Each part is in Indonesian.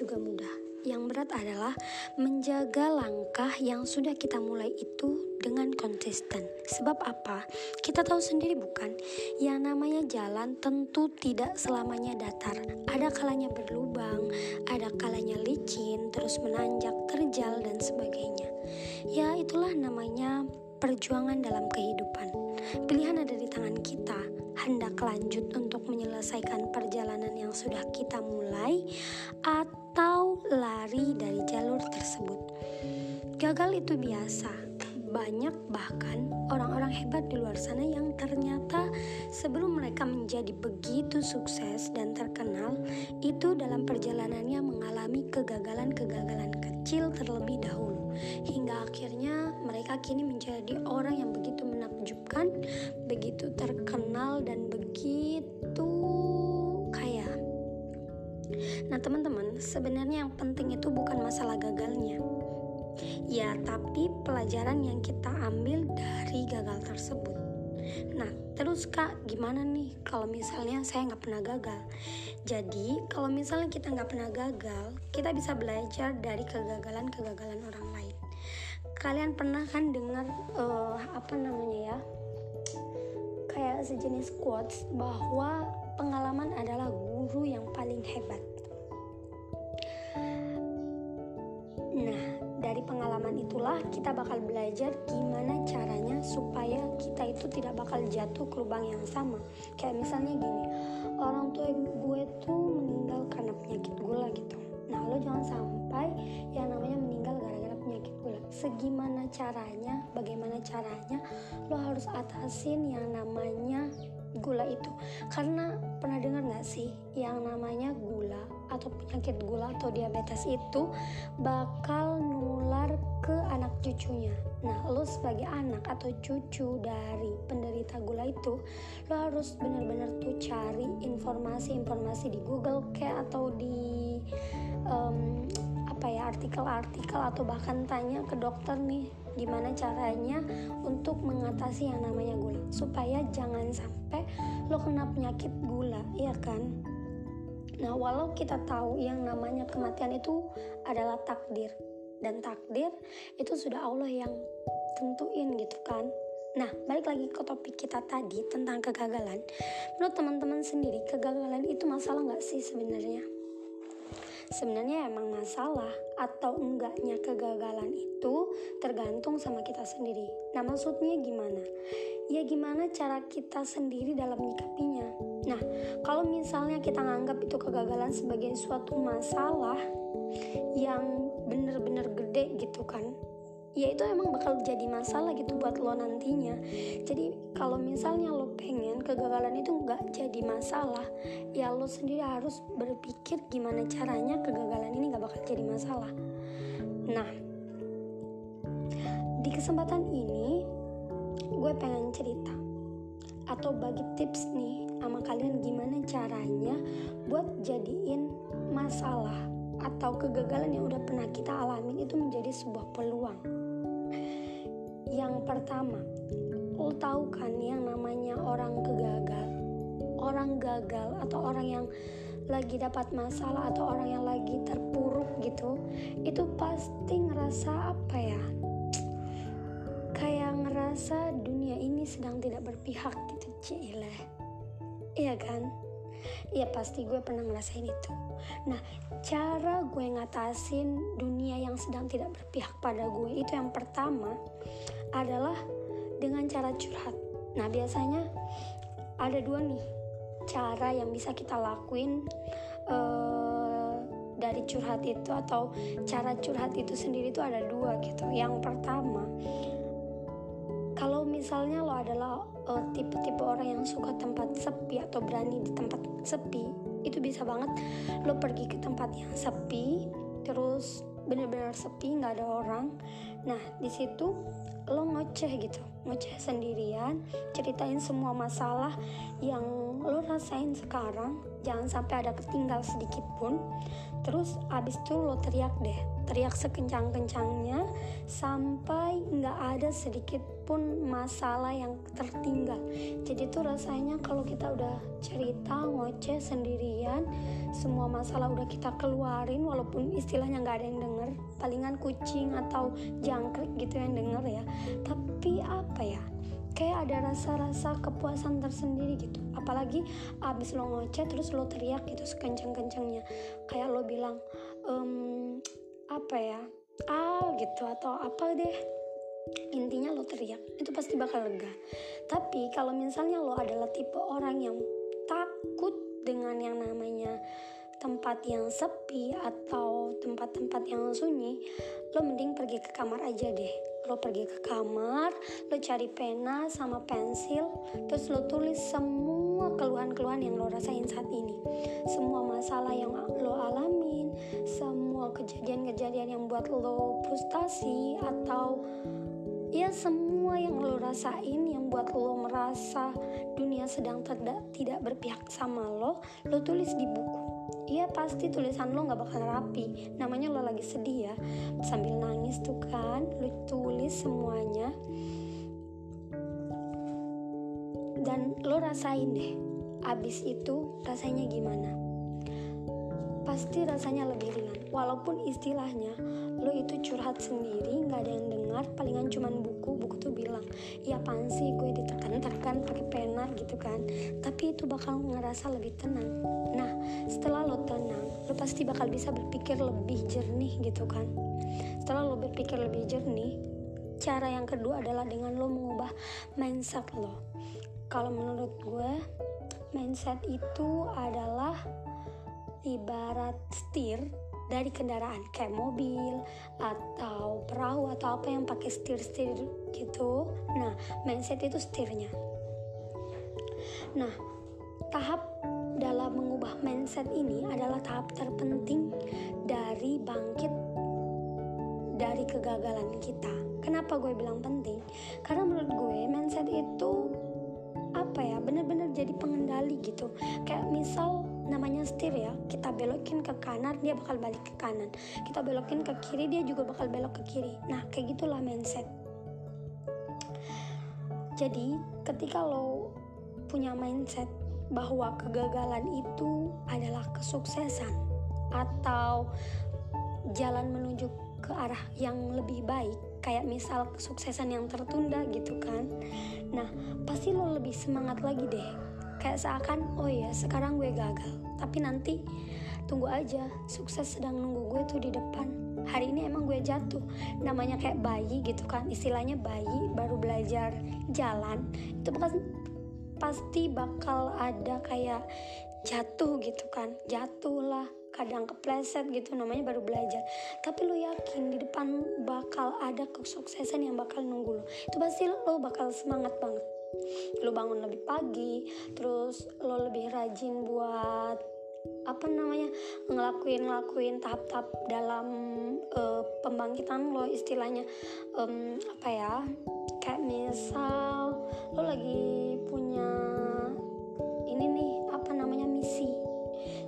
juga mudah. Yang berat adalah menjaga langkah yang sudah kita mulai itu dengan konsisten. Sebab apa? Kita tahu sendiri bukan? Yang namanya jalan tentu tidak selamanya datar. Ada kalanya berlubang, ada kalanya licin, terus menanjak, terjal dan sebagainya. Ya, itulah namanya perjuangan dalam kehidupan. Pilihan ada di tangan kita. Hendak lanjut untuk menyelesaikan perjalanan yang sudah kita mulai atau lari dari jalur tersebut. Gagal itu biasa. Banyak bahkan orang-orang hebat di luar sana yang ternyata sebelum mereka menjadi begitu sukses dan terkenal, itu dalam perjalanannya mengalami kegagalan-kegagalan kecil terlebih dahulu hingga akhirnya mereka kini menjadi orang yang begitu menakjubkan, begitu terkenal dan begitu. Nah, teman-teman, sebenarnya yang penting itu bukan masalah gagalnya. Ya, tapi pelajaran yang kita ambil dari gagal tersebut. Nah, terus kak, gimana nih kalau misalnya saya nggak pernah gagal? Jadi, kalau misalnya kita nggak pernah gagal, kita bisa belajar dari kegagalan-kegagalan orang lain. Kalian pernah kan dengar uh, apa namanya ya? Kayak sejenis quotes bahwa pengalaman adalah guru yang paling hebat. Pengalaman itulah kita bakal belajar gimana caranya supaya kita itu tidak bakal jatuh ke lubang yang sama. Kayak misalnya gini, orang tua gue tuh meninggal karena penyakit gula gitu. Nah, lo jangan sampai yang namanya meninggal gara-gara penyakit gula. Segimana caranya, bagaimana caranya, lo harus atasin yang namanya gula itu. Karena pernah dengar nggak sih yang namanya gula atau penyakit gula atau diabetes itu bakal nular ke anak cucunya? Nah lo sebagai anak atau cucu dari penderita gula itu lo harus benar-benar tuh cari informasi-informasi di Google kayak atau di um, apa ya artikel-artikel atau bahkan tanya ke dokter nih gimana caranya untuk mengatasi yang namanya gula supaya jangan sampai lo kena penyakit gula ya kan nah walau kita tahu yang namanya kematian itu adalah takdir dan takdir itu sudah Allah yang tentuin gitu kan Nah, balik lagi ke topik kita tadi tentang kegagalan. Menurut teman-teman sendiri, kegagalan itu masalah nggak sih sebenarnya? Sebenarnya emang masalah atau enggaknya kegagalan itu tergantung sama kita sendiri. Nah, maksudnya gimana? Ya gimana cara kita sendiri dalam menyikapinya. Nah, kalau misalnya kita nganggap itu kegagalan sebagai suatu masalah yang bener-bener gede gitu kan ya itu emang bakal jadi masalah gitu buat lo nantinya. Jadi kalau misalnya lo pengen kegagalan itu nggak jadi masalah ya lo sendiri harus berpikir gimana caranya kegagalan ini nggak bakal jadi masalah. Nah di kesempatan ini gue pengen cerita atau bagi tips nih sama kalian gimana caranya buat jadiin masalah atau kegagalan yang udah pernah kita alamin itu menjadi sebuah peluang yang pertama, lo tahu kan yang namanya orang kegagal, orang gagal atau orang yang lagi dapat masalah atau orang yang lagi terpuruk gitu, itu pasti ngerasa apa ya? Kayak ngerasa dunia ini sedang tidak berpihak gitu, cile. Iya kan? Iya pasti gue pernah ngerasain itu. Nah, cara gue ngatasin dunia yang sedang tidak berpihak pada gue itu yang pertama adalah dengan cara curhat. Nah, biasanya ada dua nih cara yang bisa kita lakuin uh, dari curhat itu atau cara curhat itu sendiri itu ada dua gitu. Yang pertama, misalnya lo adalah uh, tipe-tipe orang yang suka tempat sepi atau berani di tempat sepi, itu bisa banget lo pergi ke tempat yang sepi, terus bener-bener sepi nggak ada orang. Nah di situ lo ngoceh gitu ngoceh sendirian ceritain semua masalah yang lo rasain sekarang jangan sampai ada ketinggal sedikit pun terus abis itu lo teriak deh teriak sekencang-kencangnya sampai nggak ada sedikit pun masalah yang tertinggal. Jadi tuh rasanya kalau kita udah cerita ngoceh sendirian semua masalah udah kita keluarin walaupun istilahnya nggak ada yang denger palingan kucing atau jangkrik gitu yang denger ya. Tapi apa ya? Kayak ada rasa-rasa kepuasan tersendiri gitu. Apalagi abis lo ngoceh terus lo teriak gitu sekencang-kencangnya. Kayak lo bilang apa ya ah gitu atau apa deh. Intinya lo teriak itu pasti bakal lega. Tapi kalau misalnya lo adalah tipe orang yang takut dengan yang namanya tempat yang sepi atau tempat-tempat yang sunyi lo mending pergi ke kamar aja deh. Lo pergi ke kamar lo cari pena sama pensil terus lo tulis semua keluhan-keluhan yang lo rasain saat ini. Semua masalah yang lo alamin semua kejadian-kejadian yang buat lo frustasi atau ya semua yang lo rasain yang buat lo merasa dunia sedang tidak tidak berpihak sama lo lo tulis di buku. Iya pasti tulisan lo gak bakal rapi. Namanya lo lagi sedih ya. Sambil nangis tuh kan Lo tulis semuanya. Dan lo rasain deh Abis itu rasanya gimana Pasti rasanya lebih ringan. Walaupun istilahnya lo itu curhat sendiri nggak ada yang dengar palingan cuman buku buku tuh bilang ya apaan sih gue ditekan-tekan pakai pena gitu kan. Tapi itu bakal ngerasa lebih tenang. Nah setelah lo tenang lo pasti bakal bisa berpikir lebih jernih gitu kan. Setelah lo berpikir lebih jernih cara yang kedua adalah dengan lo mengubah mindset lo. Kalau menurut gue mindset itu adalah ibarat setir dari kendaraan kayak mobil atau perahu atau apa yang pakai setir-setir gitu. Nah, mindset itu setirnya. Nah, tahap dalam mengubah mindset ini adalah tahap terpenting dari bangkit dari kegagalan kita. Kenapa gue bilang penting? Karena menurut gue mindset itu apa ya benar-benar jadi pengendali gitu. Kayak misal namanya setir ya. Kita belokin ke kanan dia bakal balik ke kanan. Kita belokin ke kiri dia juga bakal belok ke kiri. Nah kayak gitulah mindset. Jadi ketika lo punya mindset bahwa kegagalan itu adalah kesuksesan atau jalan menuju ke arah yang lebih baik kayak misal kesuksesan yang tertunda gitu kan nah pasti lo lebih semangat lagi deh kayak seakan oh ya sekarang gue gagal. Tapi nanti tunggu aja sukses sedang nunggu gue tuh di depan. Hari ini emang gue jatuh. Namanya kayak bayi gitu kan istilahnya bayi baru belajar jalan itu bakal pasti bakal ada kayak jatuh gitu kan jatuh lah kadang kepleset gitu namanya baru belajar. Tapi lo yakin di depan bakal ada kesuksesan yang bakal nunggu lo itu pasti lo bakal semangat banget lo bangun lebih pagi terus lo lebih rajin buat apa namanya ngelakuin ngelakuin tahap-tahap dalam uh, pembangkitan lo istilahnya. Um, apa ya kayak misal lo lagi punya ini nih apa namanya misi.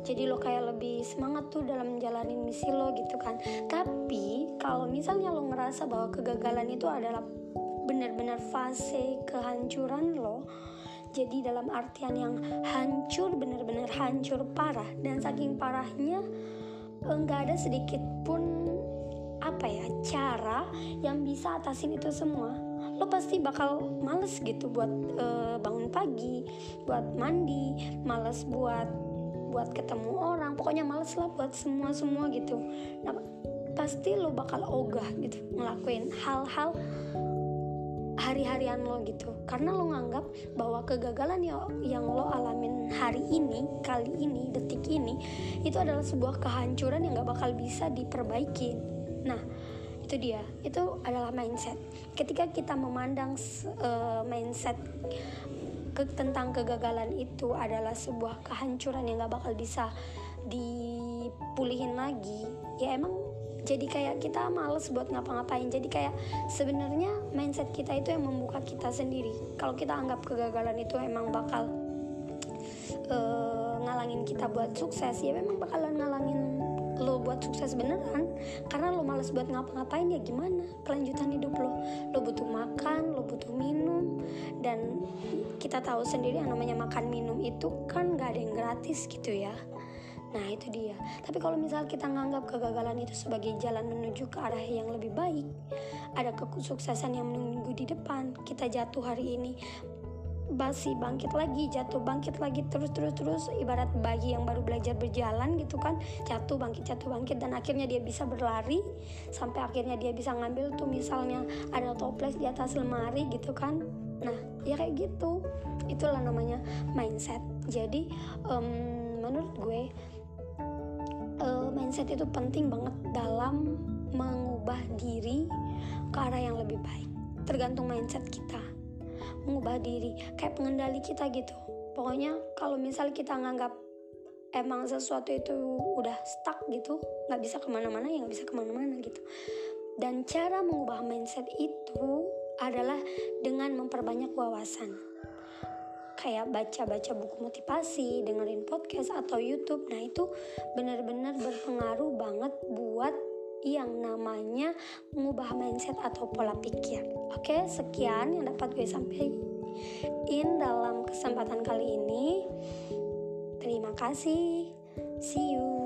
Jadi lo kayak lebih semangat tuh dalam menjalani misi lo gitu kan. Tapi kalau misalnya lo ngerasa bahwa kegagalan itu adalah benar-benar fase kehancuran lo. Jadi dalam artian yang hancur benar-benar hancur parah. Dan saking parahnya enggak ada sedikit pun apa ya cara yang bisa atasin itu semua. Lo pasti bakal males gitu buat uh, bangun pagi buat mandi males buat buat ketemu orang. Pokoknya males lah buat semua semua gitu. Nah pasti lo bakal ogah gitu ngelakuin hal-hal hari-harian lo gitu. Karena lo nganggap bahwa kegagalan yang, yang lo alamin hari ini kali ini detik ini itu adalah sebuah kehancuran yang gak bakal bisa diperbaiki nah itu dia. Itu adalah mindset. Ketika kita memandang uh, mindset ke, tentang kegagalan itu adalah sebuah kehancuran yang gak bakal bisa dipulihin lagi ya emang jadi kayak kita males buat ngapa-ngapain. Jadi kayak sebenarnya mindset kita itu yang membuka kita sendiri. Kalau kita anggap kegagalan itu emang bakal uh, ngalangin kita buat sukses ya memang bakalan ngalangin lo buat sukses beneran. Karena lo males buat ngapa-ngapain ya gimana? Kelanjutan hidup lo. Lo butuh makan lo butuh minum. Dan kita tahu sendiri yang namanya makan minum itu kan gak ada yang gratis gitu ya Nah itu dia. Tapi kalau misal kita nganggap kegagalan itu sebagai jalan menuju ke arah yang lebih baik, ada kesuksesan yang menunggu di depan. Kita jatuh hari ini, basi bangkit lagi jatuh bangkit lagi terus terus terus ibarat bayi yang baru belajar berjalan gitu kan jatuh bangkit jatuh bangkit dan akhirnya dia bisa berlari sampai akhirnya dia bisa ngambil tuh misalnya ada toples di atas lemari gitu kan nah ya kayak gitu itulah namanya mindset jadi um, menurut gue uh, mindset itu penting banget dalam mengubah diri ke arah yang lebih baik. Tergantung mindset kita. Mengubah diri. Kayak pengendali kita gitu. Pokoknya kalau misal kita nganggap emang sesuatu itu udah stuck gitu nggak bisa ke mana-mana ya nggak bisa ke mana-mana gitu. Dan cara mengubah mindset itu adalah dengan memperbanyak wawasan kayak baca-baca buku motivasi, dengerin podcast atau YouTube. Nah, itu benar-benar berpengaruh banget buat yang namanya mengubah mindset atau pola pikir. Oke, sekian yang dapat gue sampaikan dalam kesempatan kali ini. Terima kasih. See you.